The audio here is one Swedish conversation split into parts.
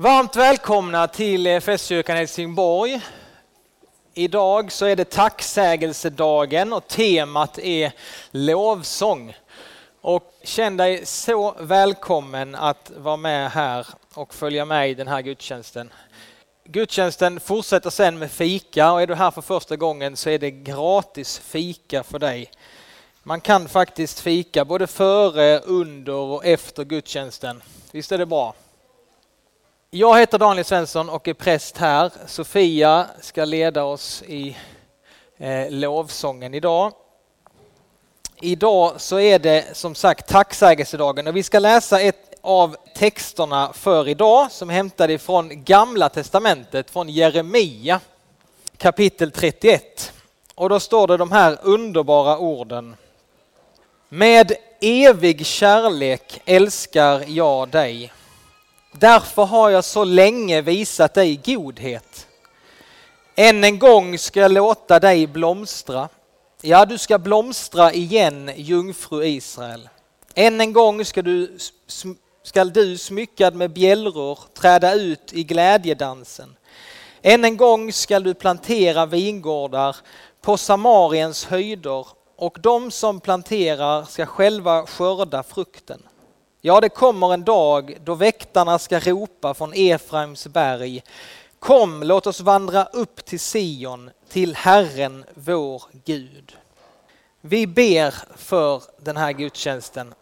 Varmt välkomna till eh, Festkyrkan Helsingborg. Idag så är det tacksägelsedagen och temat är lovsång. Och känn dig så välkommen att vara med här och följa med i den här gudstjänsten. Gudstjänsten fortsätter sen med fika och är du här för första gången så är det gratis fika för dig. Man kan faktiskt fika både före, under och efter gudstjänsten. Visst är det bra? Jag heter Daniel Svensson och är präst här. Sofia ska leda oss i eh, lovsången idag. Idag så är det som sagt tacksägelsedagen och vi ska läsa ett av texterna för idag som är hämtade ifrån Gamla Testamentet, från Jeremia kapitel 31. Och då står det de här underbara orden. Med evig kärlek älskar jag dig Därför har jag så länge visat dig godhet. Än en gång ska jag låta dig blomstra. Ja, du ska blomstra igen, jungfru Israel. Än en gång ska du, ska du smyckad med bjällror träda ut i glädjedansen. Än en gång ska du plantera vingårdar på Samariens höjder och de som planterar ska själva skörda frukten. Ja, det kommer en dag då väktarna ska ropa från Efraims berg. Kom, låt oss vandra upp till Sion, till Herren vår Gud. Vi ber för den här gudstjänsten.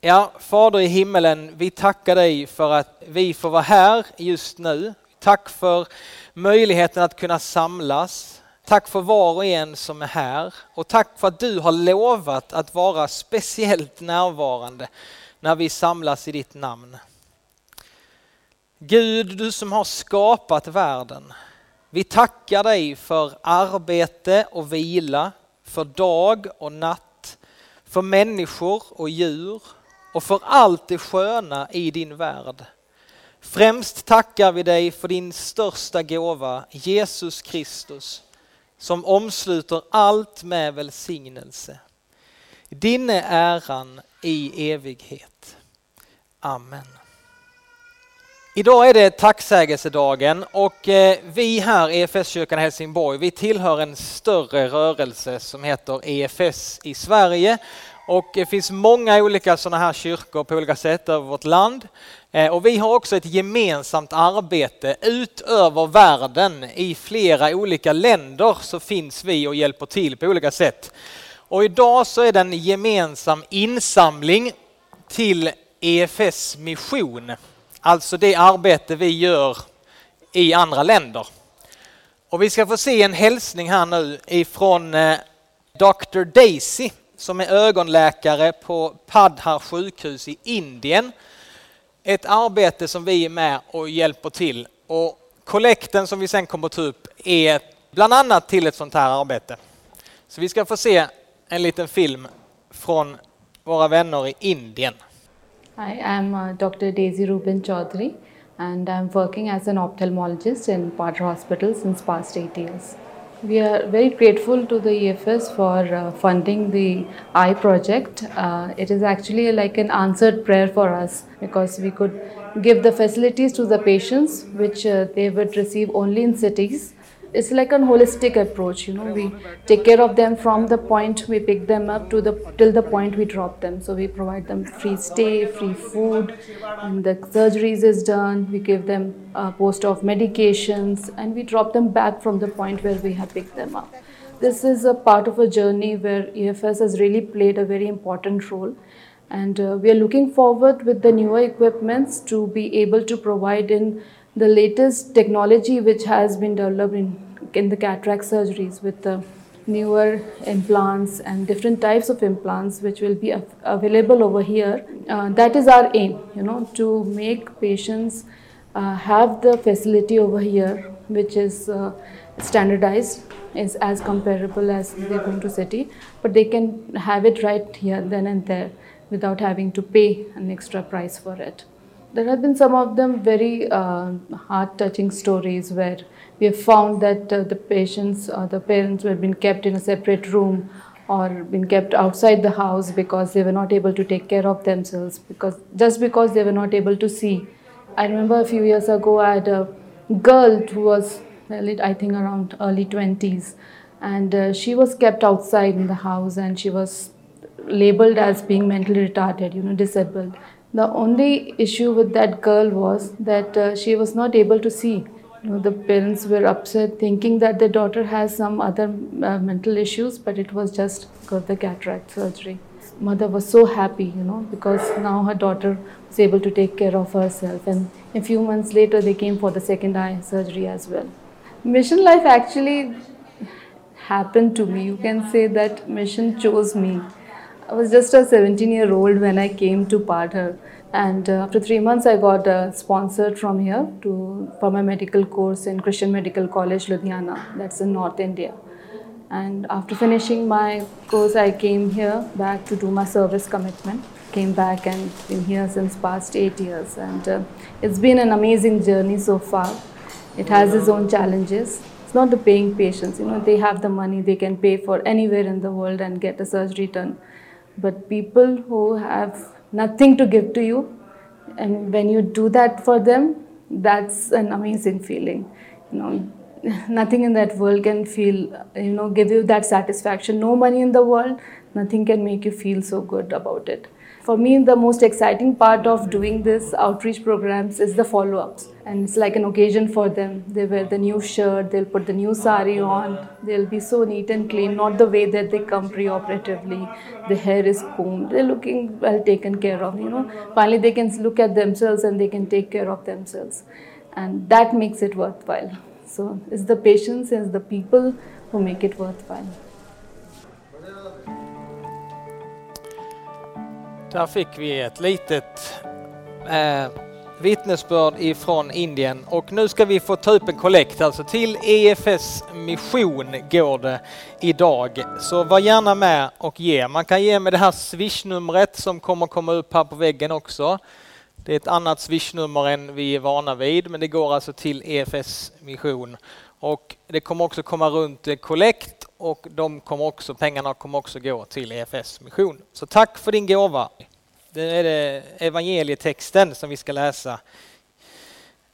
Ja, Fader i himmelen, vi tackar dig för att vi får vara här just nu. Tack för möjligheten att kunna samlas. Tack för var och en som är här och tack för att du har lovat att vara speciellt närvarande när vi samlas i ditt namn. Gud, du som har skapat världen. Vi tackar dig för arbete och vila, för dag och natt, för människor och djur och för allt det sköna i din värld. Främst tackar vi dig för din största gåva, Jesus Kristus, som omsluter allt med välsignelse. Din är äran i evighet. Amen. Idag är det tacksägelsedagen och eh, vi här i EFS-kyrkan i Helsingborg, vi tillhör en större rörelse som heter EFS i Sverige och det finns många olika sådana här kyrkor på olika sätt över vårt land. Eh, och vi har också ett gemensamt arbete utöver världen. I flera olika länder så finns vi och hjälper till på olika sätt. Och idag så är det en gemensam insamling till EFS mission. Alltså det arbete vi gör i andra länder. Och vi ska få se en hälsning här nu ifrån eh, Dr Daisy som är ögonläkare på Padhar sjukhus i Indien. Ett arbete som vi är med och hjälper till. Och kollekten som vi sen kommer att ta upp är bland annat till ett sånt här arbete. Så vi ska få se en liten film från våra vänner i Indien. Hi, I'm uh, Dr. Daisy Ruben Chaudhary and I'm working as an ophthalmologist in Padhar Hospital since past eight years. We are very grateful to the EFS for uh, funding the I project. Uh, it is actually like an answered prayer for us because we could give the facilities to the patients which uh, they would receive only in cities it's like a holistic approach you know we take care of them from the point we pick them up to the till the point we drop them. So we provide them free stay free food and the surgeries is done. We give them a post of medications and we drop them back from the point where we have picked them up. This is a part of a journey where efs has really played a very important role. And uh, we are looking forward with the newer equipments to be able to provide in the latest technology which has been developed in, in the cataract surgeries with the newer implants and different types of implants which will be av- available over here. Uh, that is our aim, you know, to make patients uh, have the facility over here which is uh, standardized is as comparable as they go to city but they can have it right here then and there without having to pay an extra price for it there have been some of them very uh, heart touching stories where we have found that uh, the patients or the parents were been kept in a separate room or been kept outside the house because they were not able to take care of themselves because just because they were not able to see I remember a few years ago I had a girl who was, I think, around early 20s, and uh, she was kept outside in the house and she was labeled as being mentally retarded, you know, disabled. The only issue with that girl was that uh, she was not able to see. You know, the parents were upset, thinking that their daughter has some other uh, mental issues, but it was just got the cataract surgery. Mother was so happy, you know, because now her daughter was able to take care of herself. And a few months later, they came for the second eye surgery as well. Mission Life actually happened to me. You can say that mission chose me. I was just a 17 year old when I came to Padhar. And uh, after three months, I got uh, sponsored from here to for my medical course in Christian Medical College, Ludhiana. That's in North India. And after finishing my course, I came here back to do my service commitment. Came back and been here since past eight years. And uh, it's been an amazing journey so far. It has its own challenges. It's not the paying patients. You know, they have the money. They can pay for anywhere in the world and get a surgery done. But people who have nothing to give to you, and when you do that for them, that's an amazing feeling. You know, nothing in that world can feel you know give you that satisfaction. No money in the world nothing can make you feel so good about it. For me the most exciting part of doing this outreach programs is the follow-ups and it's like an occasion for them. They wear the new shirt they'll put the new sari on. They'll be so neat and clean not the way that they come pre-operatively. The hair is combed. They're looking well taken care of you know. Finally they can look at themselves and they can take care of themselves. And that makes it worthwhile. So it's the patients, it's the people who make it worthwhile. Där fick vi ett litet eh, vittnesbörd ifrån Indien och nu ska vi få ta upp en kollekt, alltså till EFS mission går det idag. Så var gärna med och ge. Man kan ge med det här swishnumret som kommer komma upp här på väggen också. Det är ett annat swishnummer än vi är vana vid, men det går alltså till EFS mission. Och det kommer också komma runt kollekt och de kommer också, pengarna kommer också gå till EFS mission. Så tack för din gåva. Nu är det evangelietexten som vi ska läsa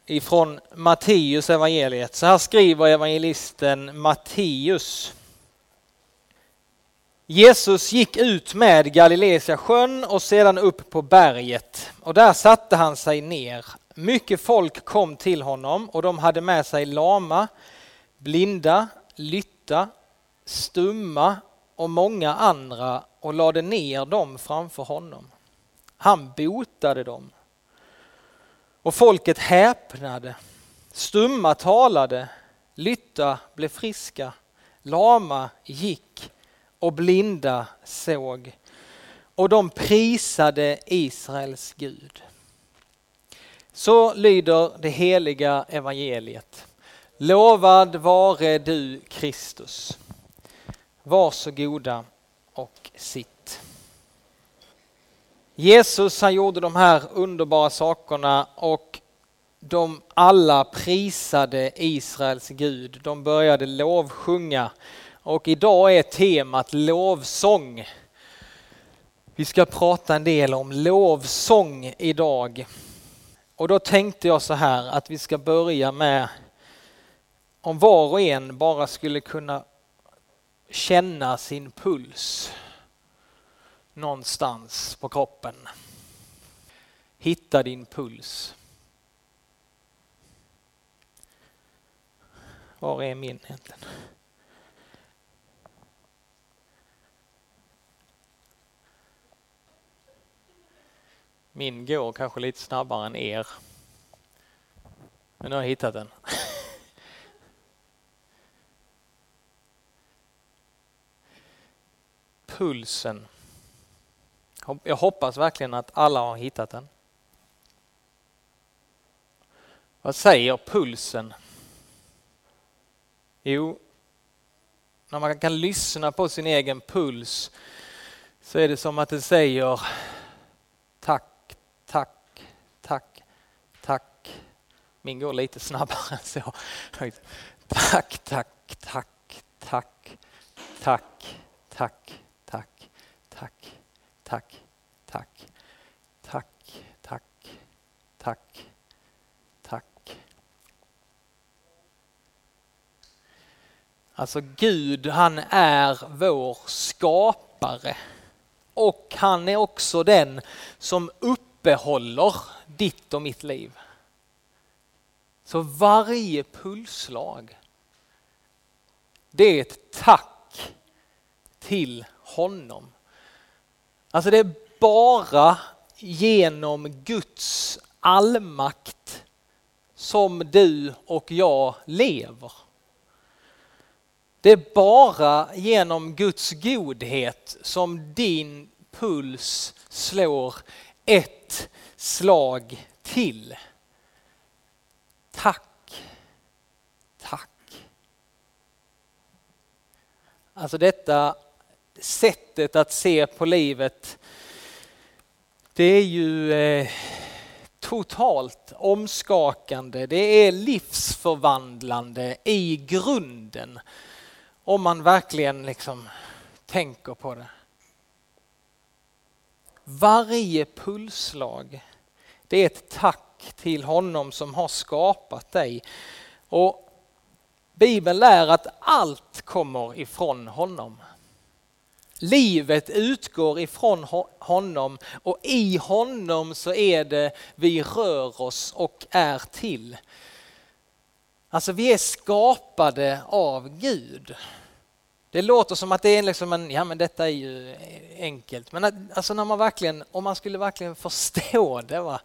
ifrån Matteus evangeliet. Så här skriver evangelisten Matteus Jesus gick ut med Galileiska sjön och sedan upp på berget och där satte han sig ner. Mycket folk kom till honom och de hade med sig lama, blinda, lytta, stumma och många andra och lade ner dem framför honom. Han botade dem. Och folket häpnade. Stumma talade, lytta blev friska, lama gick och blinda såg och de prisade Israels Gud. Så lyder det heliga evangeliet. Lovad vare du Kristus. Varsågoda och sitt. Jesus han gjorde de här underbara sakerna och de alla prisade Israels Gud. De började lovsjunga och idag är temat lovsång. Vi ska prata en del om lovsång idag. Och då tänkte jag så här att vi ska börja med om var och en bara skulle kunna känna sin puls någonstans på kroppen. Hitta din puls. Var är min egentligen? Min går kanske lite snabbare än er. Men nu har jag hittat den. Pulsen. Jag hoppas verkligen att alla har hittat den. Vad säger pulsen? Jo, när man kan lyssna på sin egen puls så är det som att det säger tack tack, tack, tack. Min går lite snabbare än så. Tack, tack, tack, tack, tack, tack, tack, tack, tack, tack, tack, tack, tack. Alltså Gud han är vår skapare och han är också den som uppehåller ditt och mitt liv. Så varje pulsslag, det är ett tack till honom. Alltså det är bara genom Guds allmakt som du och jag lever. Det är bara genom Guds godhet som din puls slår ett slag till. Tack, tack. Alltså detta sättet att se på livet, det är ju eh, totalt omskakande. Det är livsförvandlande i grunden. Om man verkligen liksom tänker på det. Varje pulsslag, det är ett tack till honom som har skapat dig. Och Bibeln lär att allt kommer ifrån honom. Livet utgår ifrån honom och i honom så är det vi rör oss och är till. Alltså vi är skapade av Gud. Det låter som att det är liksom en, ja men detta är ju enkelt, men alltså när man verkligen, om man skulle verkligen förstå det. Va?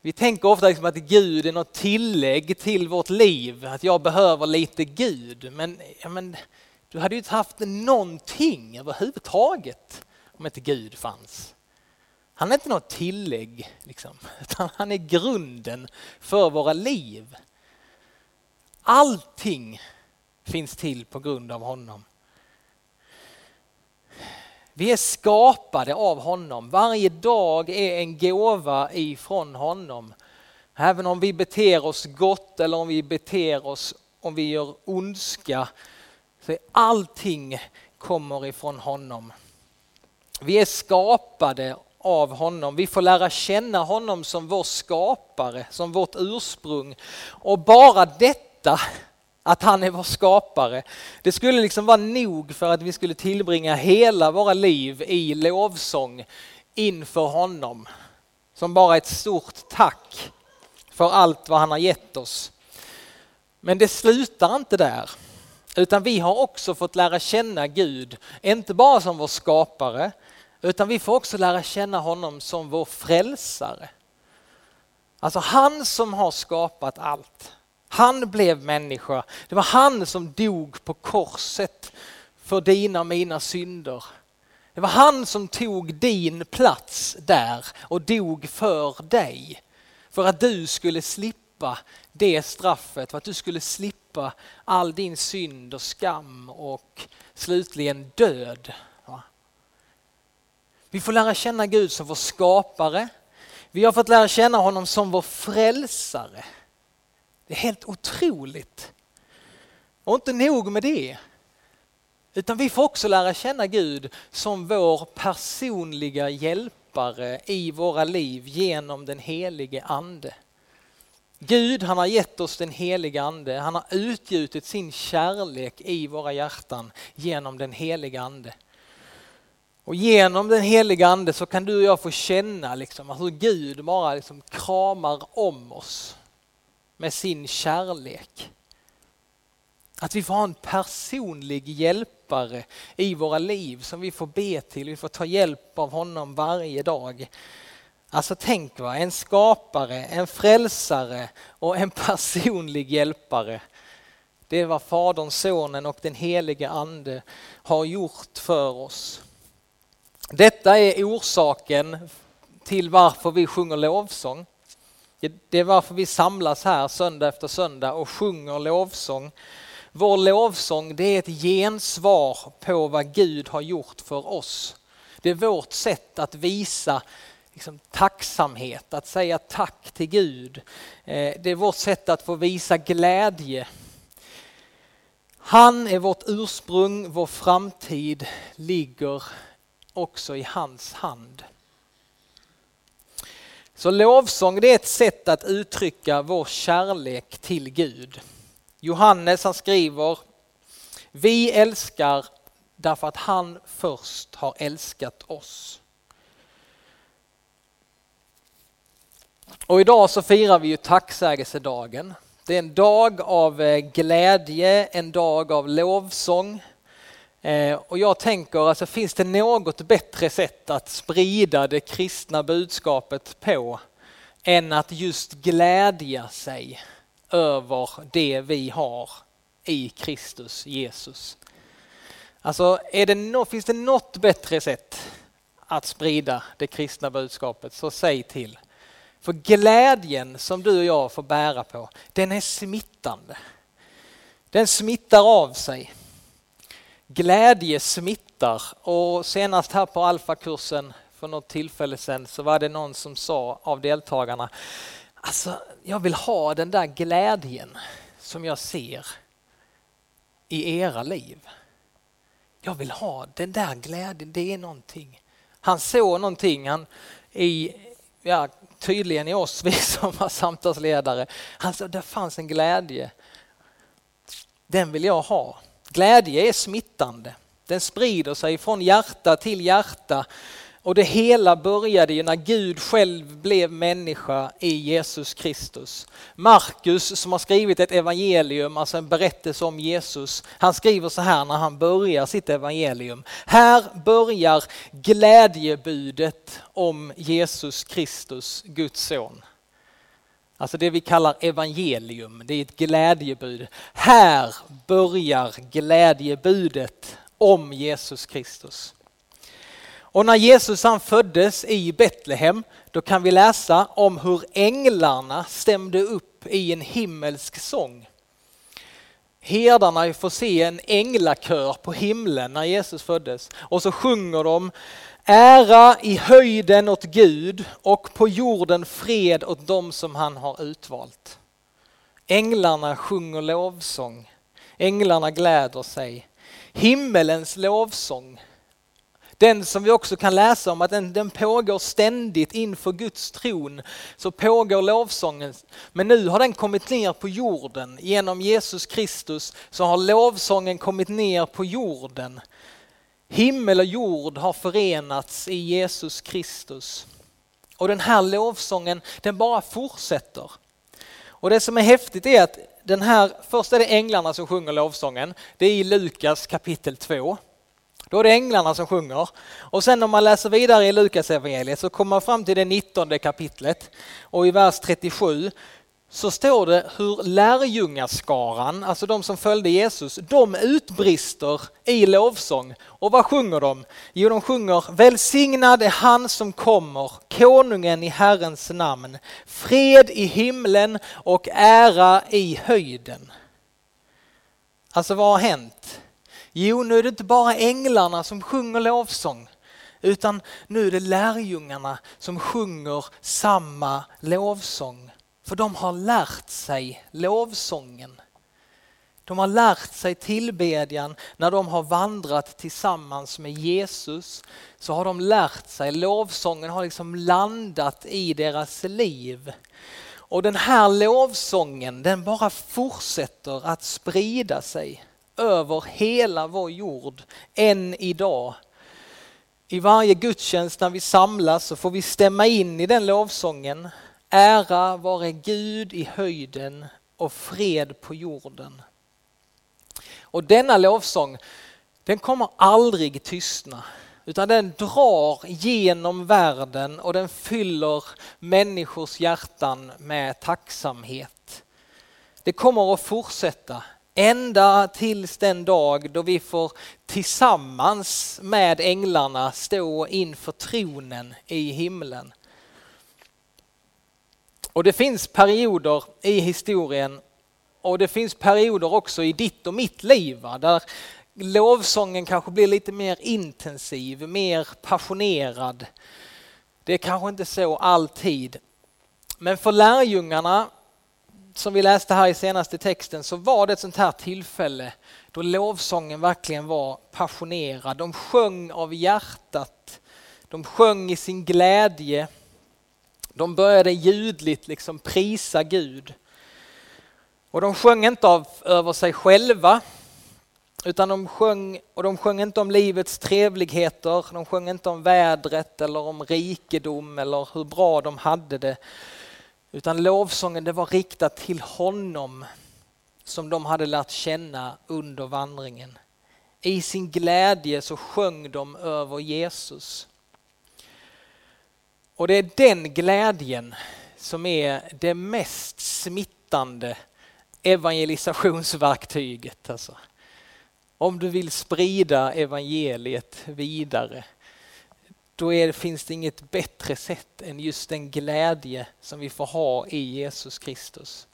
Vi tänker ofta liksom att Gud är något tillägg till vårt liv, att jag behöver lite Gud. Men, ja, men du hade ju inte haft någonting överhuvudtaget om inte Gud fanns. Han är inte något tillägg, liksom, utan han är grunden för våra liv. Allting finns till på grund av honom. Vi är skapade av honom. Varje dag är en gåva ifrån honom. Även om vi beter oss gott eller om vi beter oss, om vi gör ondska, så allting kommer ifrån honom. Vi är skapade av honom. Vi får lära känna honom som vår skapare, som vårt ursprung. Och bara detta, att han är vår skapare, det skulle liksom vara nog för att vi skulle tillbringa hela våra liv i lovsång inför honom. Som bara ett stort tack för allt vad han har gett oss. Men det slutar inte där. Utan vi har också fått lära känna Gud, inte bara som vår skapare, utan vi får också lära känna honom som vår frälsare. Alltså han som har skapat allt. Han blev människa. Det var han som dog på korset för dina och mina synder. Det var han som tog din plats där och dog för dig. För att du skulle slippa det straffet, för att du skulle slippa all din synd och skam och slutligen död. Vi får lära känna Gud som vår skapare. Vi har fått lära känna honom som vår frälsare. Det är helt otroligt. Och inte nog med det. Utan vi får också lära känna Gud som vår personliga hjälpare i våra liv genom den helige Ande. Gud han har gett oss den heliga Ande, han har utgjutit sin kärlek i våra hjärtan genom den heliga Ande. Och genom den heliga Ande så kan du och jag få känna liksom hur Gud bara liksom kramar om oss med sin kärlek. Att vi får ha en personlig hjälpare i våra liv som vi får be till, vi får ta hjälp av honom varje dag. Alltså tänk va, en skapare, en frälsare och en personlig hjälpare. Det är vad Fadern, Sonen och den helige Ande har gjort för oss. Detta är orsaken till varför vi sjunger lovsång. Det är varför vi samlas här söndag efter söndag och sjunger lovsång. Vår lovsång det är ett gensvar på vad Gud har gjort för oss. Det är vårt sätt att visa liksom, tacksamhet, att säga tack till Gud. Eh, det är vårt sätt att få visa glädje. Han är vårt ursprung, vår framtid ligger också i hans hand. Så lovsång det är ett sätt att uttrycka vår kärlek till Gud. Johannes han skriver, vi älskar därför att han först har älskat oss. Och idag så firar vi ju tacksägelsedagen. Det är en dag av eh, glädje, en dag av lovsång. Eh, och jag tänker, alltså, finns det något bättre sätt att sprida det kristna budskapet på än att just glädja sig över det vi har i Kristus Jesus. Alltså, är det no finns det något bättre sätt att sprida det kristna budskapet så säg till. För glädjen som du och jag får bära på, den är smittande. Den smittar av sig. Glädje smittar och senast här på alfakursen för något tillfälle sedan så var det någon som sa av deltagarna, alltså jag vill ha den där glädjen som jag ser i era liv. Jag vill ha den där glädjen, det är någonting. Han såg någonting han, i, ja, tydligen i oss, vi som var samtalsledare. Han sa det fanns en glädje. Den vill jag ha. Glädje är smittande. Den sprider sig från hjärta till hjärta och det hela började ju när Gud själv blev människa i Jesus Kristus. Markus som har skrivit ett evangelium, alltså en berättelse om Jesus, han skriver så här när han börjar sitt evangelium. Här börjar glädjebudet om Jesus Kristus, Guds son. Alltså det vi kallar evangelium, det är ett glädjebud. Här börjar glädjebudet om Jesus Kristus. Och när Jesus han föddes i Betlehem, då kan vi läsa om hur änglarna stämde upp i en himmelsk sång. Herdarna får se en änglakör på himlen när Jesus föddes och så sjunger de Ära i höjden åt Gud och på jorden fred åt dem som han har utvalt. Änglarna sjunger lovsång, änglarna gläder sig. Himmelens lovsång den som vi också kan läsa om att den, den pågår ständigt inför Guds tron. Så pågår lovsången. Men nu har den kommit ner på jorden. Genom Jesus Kristus så har lovsången kommit ner på jorden. Himmel och jord har förenats i Jesus Kristus. Och den här lovsången den bara fortsätter. Och det som är häftigt är att den här, först är det änglarna som sjunger lovsången. Det är i Lukas kapitel 2. Då är det änglarna som sjunger. Och sen om man läser vidare i Lukas evangeliet så kommer man fram till det 19 kapitlet och i vers 37 så står det hur lärjungaskaran, alltså de som följde Jesus, de utbrister i lovsång. Och vad sjunger de? Jo, de sjunger Välsignad är han som kommer, konungen i Herrens namn, fred i himlen och ära i höjden. Alltså vad har hänt? Jo, nu är det inte bara änglarna som sjunger lovsång, utan nu är det lärjungarna som sjunger samma lovsång. För de har lärt sig lovsången. De har lärt sig tillbedjan när de har vandrat tillsammans med Jesus. Så har de lärt sig, lovsången har liksom landat i deras liv. Och den här lovsången den bara fortsätter att sprida sig över hela vår jord än idag. I varje gudstjänst när vi samlas så får vi stämma in i den lovsången. Ära vare Gud i höjden och fred på jorden. Och denna lovsång den kommer aldrig tystna utan den drar genom världen och den fyller människors hjärtan med tacksamhet. Det kommer att fortsätta Ända tills den dag då vi får tillsammans med änglarna stå inför tronen i himlen. Och det finns perioder i historien och det finns perioder också i ditt och mitt liv va? där lovsången kanske blir lite mer intensiv, mer passionerad. Det är kanske inte så alltid. Men för lärjungarna som vi läste här i senaste texten så var det ett sånt här tillfälle då lovsången verkligen var passionerad. De sjöng av hjärtat. De sjöng i sin glädje. De började ljudligt liksom prisa Gud. Och de sjöng inte av, över sig själva utan de sjöng, och de sjöng inte om livets trevligheter, de sjöng inte om vädret eller om rikedom eller hur bra de hade det. Utan lovsången det var riktat till honom som de hade lärt känna under vandringen. I sin glädje så sjöng de över Jesus. Och det är den glädjen som är det mest smittande evangelisationsverktyget. Alltså. Om du vill sprida evangeliet vidare, då är, finns det inget bättre sätt än just den glädje som vi får ha i Jesus Kristus.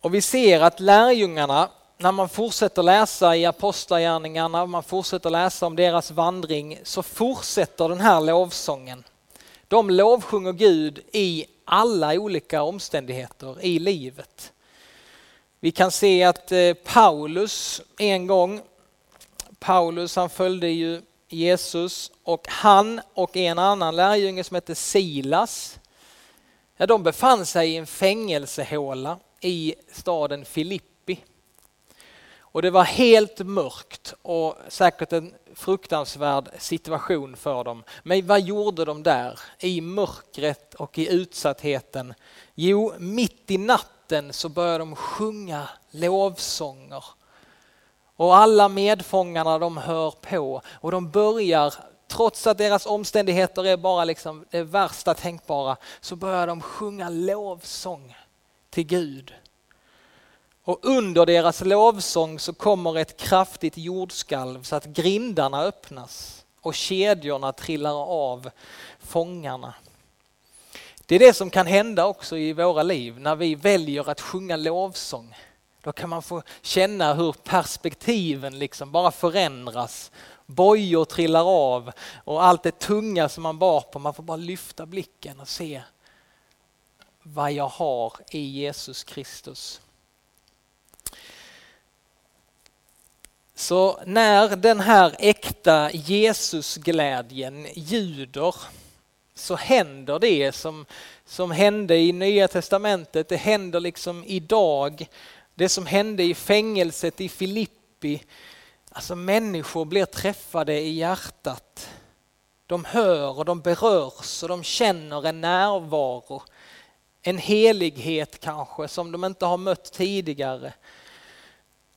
Och vi ser att lärjungarna, när man fortsätter läsa i Apostlagärningarna, man fortsätter läsa om deras vandring, så fortsätter den här lovsången. De lovsjunger Gud i alla olika omständigheter i livet. Vi kan se att eh, Paulus en gång, Paulus han följde ju Jesus och han och en annan lärjunge som hette Silas, ja, de befann sig i en fängelsehåla i staden Filippi. Och det var helt mörkt och säkert en fruktansvärd situation för dem. Men vad gjorde de där i mörkret och i utsattheten? Jo, mitt i natten så började de sjunga lovsånger. Och alla medfångarna de hör på och de börjar, trots att deras omständigheter är bara liksom det värsta tänkbara, så börjar de sjunga lovsång till Gud. Och under deras lovsång så kommer ett kraftigt jordskalv så att grindarna öppnas och kedjorna trillar av fångarna. Det är det som kan hända också i våra liv när vi väljer att sjunga lovsång. Då kan man få känna hur perspektiven liksom bara förändras. Bojor trillar av och allt det tunga som man bar på, man får bara lyfta blicken och se vad jag har i Jesus Kristus. Så när den här äkta Jesusglädjen ljuder så händer det som, som hände i Nya Testamentet, det händer liksom idag. Det som hände i fängelset i Filippi, alltså människor blir träffade i hjärtat. De hör och de berörs och de känner en närvaro. En helighet kanske som de inte har mött tidigare.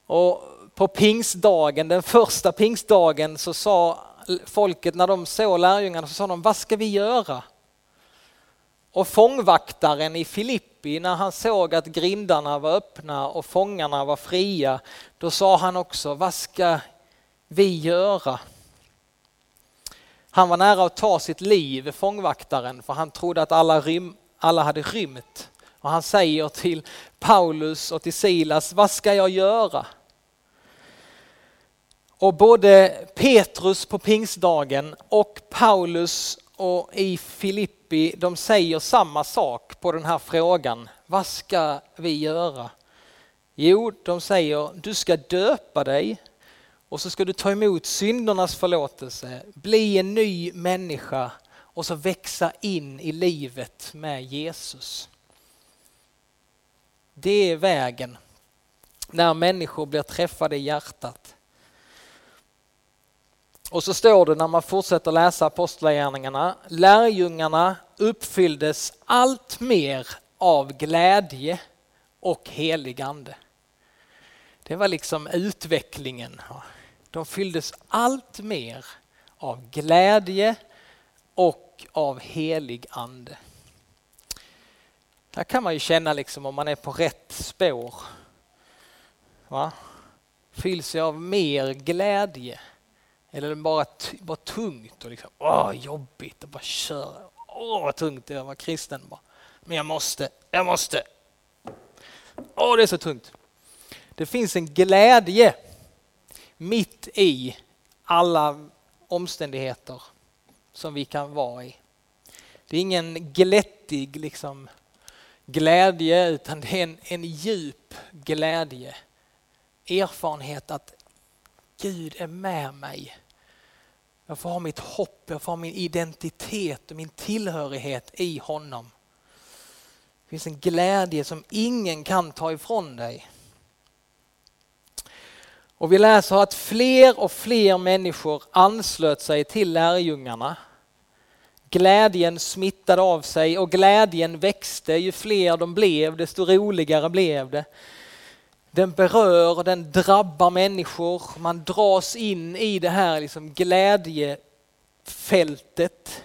Och på pingstdagen, den första pingstdagen så sa folket när de såg lärjungarna så sa de, vad ska vi göra? Och fångvaktaren i Filippi, när han såg att grindarna var öppna och fångarna var fria, då sa han också, vad ska vi göra? Han var nära att ta sitt liv, fångvaktaren, för han trodde att alla, rym, alla hade rymt. Och han säger till Paulus och till Silas, vad ska jag göra? Och både Petrus på pingstdagen och Paulus och i Filippi, de säger samma sak på den här frågan. Vad ska vi göra? Jo, de säger du ska döpa dig och så ska du ta emot syndernas förlåtelse, bli en ny människa och så växa in i livet med Jesus. Det är vägen när människor blir träffade i hjärtat. Och så står det när man fortsätter läsa apostlagärningarna, lärjungarna uppfylldes allt mer av glädje och helig ande. Det var liksom utvecklingen. De fylldes allt mer av glädje och av helig ande. Där kan man ju känna liksom om man är på rätt spår. Va? Fylls jag av mer glädje eller bara, bara tungt och liksom, åh, jobbigt att bara köra. Åh, vad tungt det är att vara kristen. Bara. Men jag måste, jag måste. Åh, det är så tungt. Det finns en glädje mitt i alla omständigheter som vi kan vara i. Det är ingen glättig liksom, glädje utan det är en, en djup glädje. Erfarenhet att Gud är med mig jag får ha mitt hopp, jag får ha min identitet och min tillhörighet i honom. Det finns en glädje som ingen kan ta ifrån dig. Och vi läser att fler och fler människor anslöt sig till lärjungarna. Glädjen smittade av sig och glädjen växte. Ju fler de blev, desto roligare blev det. Den berör, den drabbar människor. Man dras in i det här liksom glädjefältet.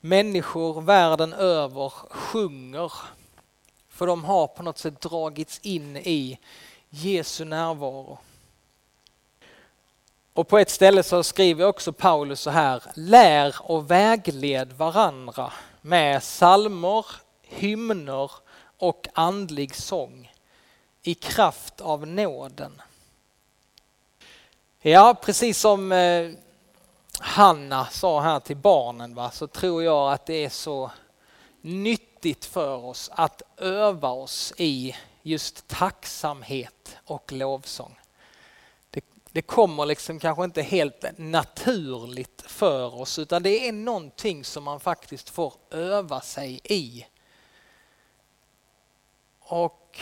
Människor världen över sjunger för de har på något sätt dragits in i Jesu närvaro. Och på ett ställe så skriver också Paulus så här, lär och vägled varandra med salmer, hymner och andlig sång i kraft av nåden. Ja, precis som eh, Hanna sa här till barnen va, så tror jag att det är så nyttigt för oss att öva oss i just tacksamhet och lovsång. Det, det kommer liksom kanske inte helt naturligt för oss utan det är någonting som man faktiskt får öva sig i. Och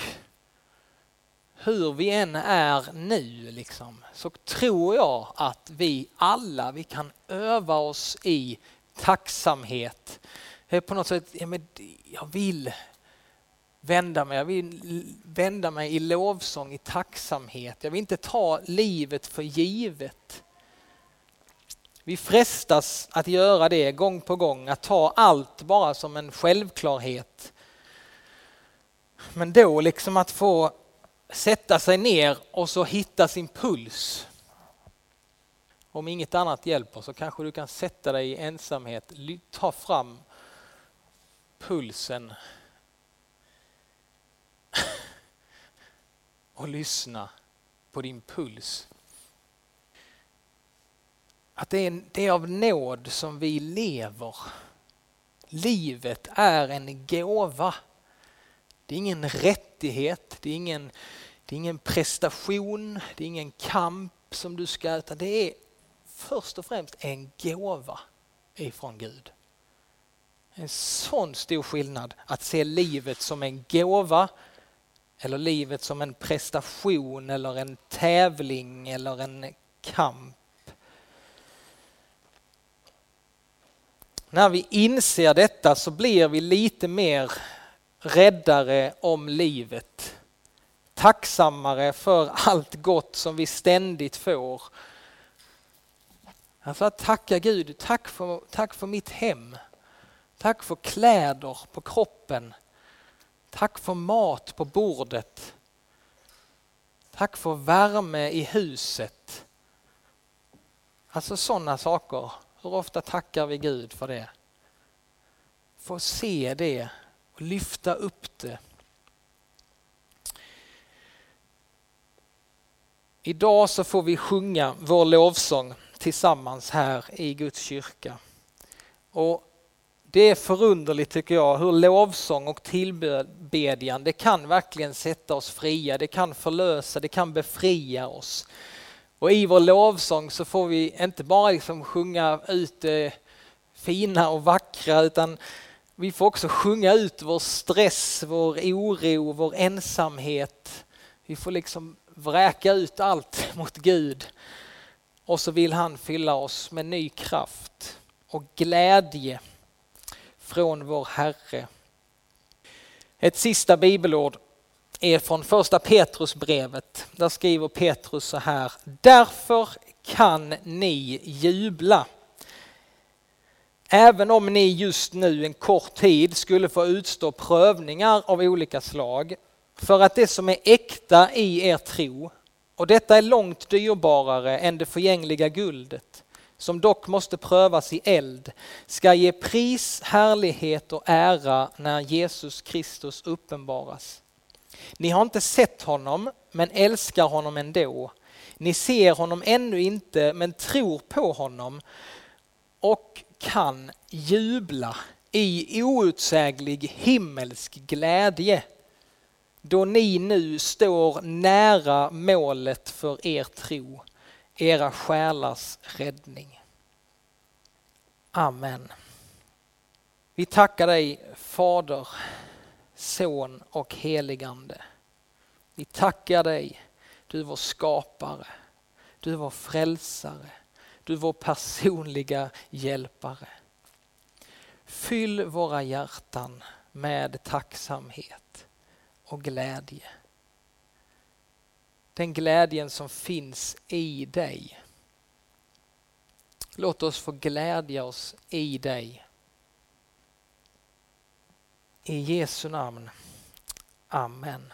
hur vi än är nu liksom, så tror jag att vi alla vi kan öva oss i tacksamhet. På något sätt, ja, men jag vill vända mig. Jag vill vända mig i lovsång, i tacksamhet. Jag vill inte ta livet för givet. Vi frestas att göra det gång på gång, att ta allt bara som en självklarhet. Men då liksom att få sätta sig ner och så hitta sin puls. Om inget annat hjälper så kanske du kan sätta dig i ensamhet, ta fram pulsen och lyssna på din puls. Att det är, det är av nåd som vi lever. Livet är en gåva. Det är ingen rättighet, det är ingen, det är ingen prestation, det är ingen kamp som du ska, utan det är först och främst en gåva ifrån Gud. En sån stor skillnad att se livet som en gåva eller livet som en prestation eller en tävling eller en kamp. När vi inser detta så blir vi lite mer räddare om livet. Tacksammare för allt gott som vi ständigt får. Alltså att tacka Gud, tack för, tack för mitt hem. Tack för kläder på kroppen. Tack för mat på bordet. Tack för värme i huset. Alltså sådana saker. Hur ofta tackar vi Gud för det? Få se det och lyfta upp det. Idag så får vi sjunga vår lovsång tillsammans här i Guds kyrka. Och det är förunderligt tycker jag hur lovsång och tillbedjan det kan verkligen sätta oss fria, det kan förlösa, det kan befria oss. Och i vår lovsång så får vi inte bara liksom sjunga ut det fina och vackra utan vi får också sjunga ut vår stress, vår oro, vår ensamhet. Vi får liksom vräka ut allt mot Gud och så vill han fylla oss med ny kraft och glädje från vår Herre. Ett sista bibelord är från första Petrusbrevet. Där skriver Petrus så här. Därför kan ni jubla. Även om ni just nu en kort tid skulle få utstå prövningar av olika slag för att det som är äkta i er tro, och detta är långt dyrbarare än det förgängliga guldet, som dock måste prövas i eld, ska ge pris, härlighet och ära när Jesus Kristus uppenbaras. Ni har inte sett honom, men älskar honom ändå. Ni ser honom ännu inte, men tror på honom och kan jubla i outsäglig himmelsk glädje då ni nu står nära målet för er tro era själars räddning. Amen. Vi tackar dig Fader Son och heligande. Vi tackar dig, du är vår skapare, du är vår frälsare, du är vår personliga hjälpare. Fyll våra hjärtan med tacksamhet och glädje. Den glädjen som finns i dig. Låt oss få glädja oss i dig. I Jesu namn. Amen.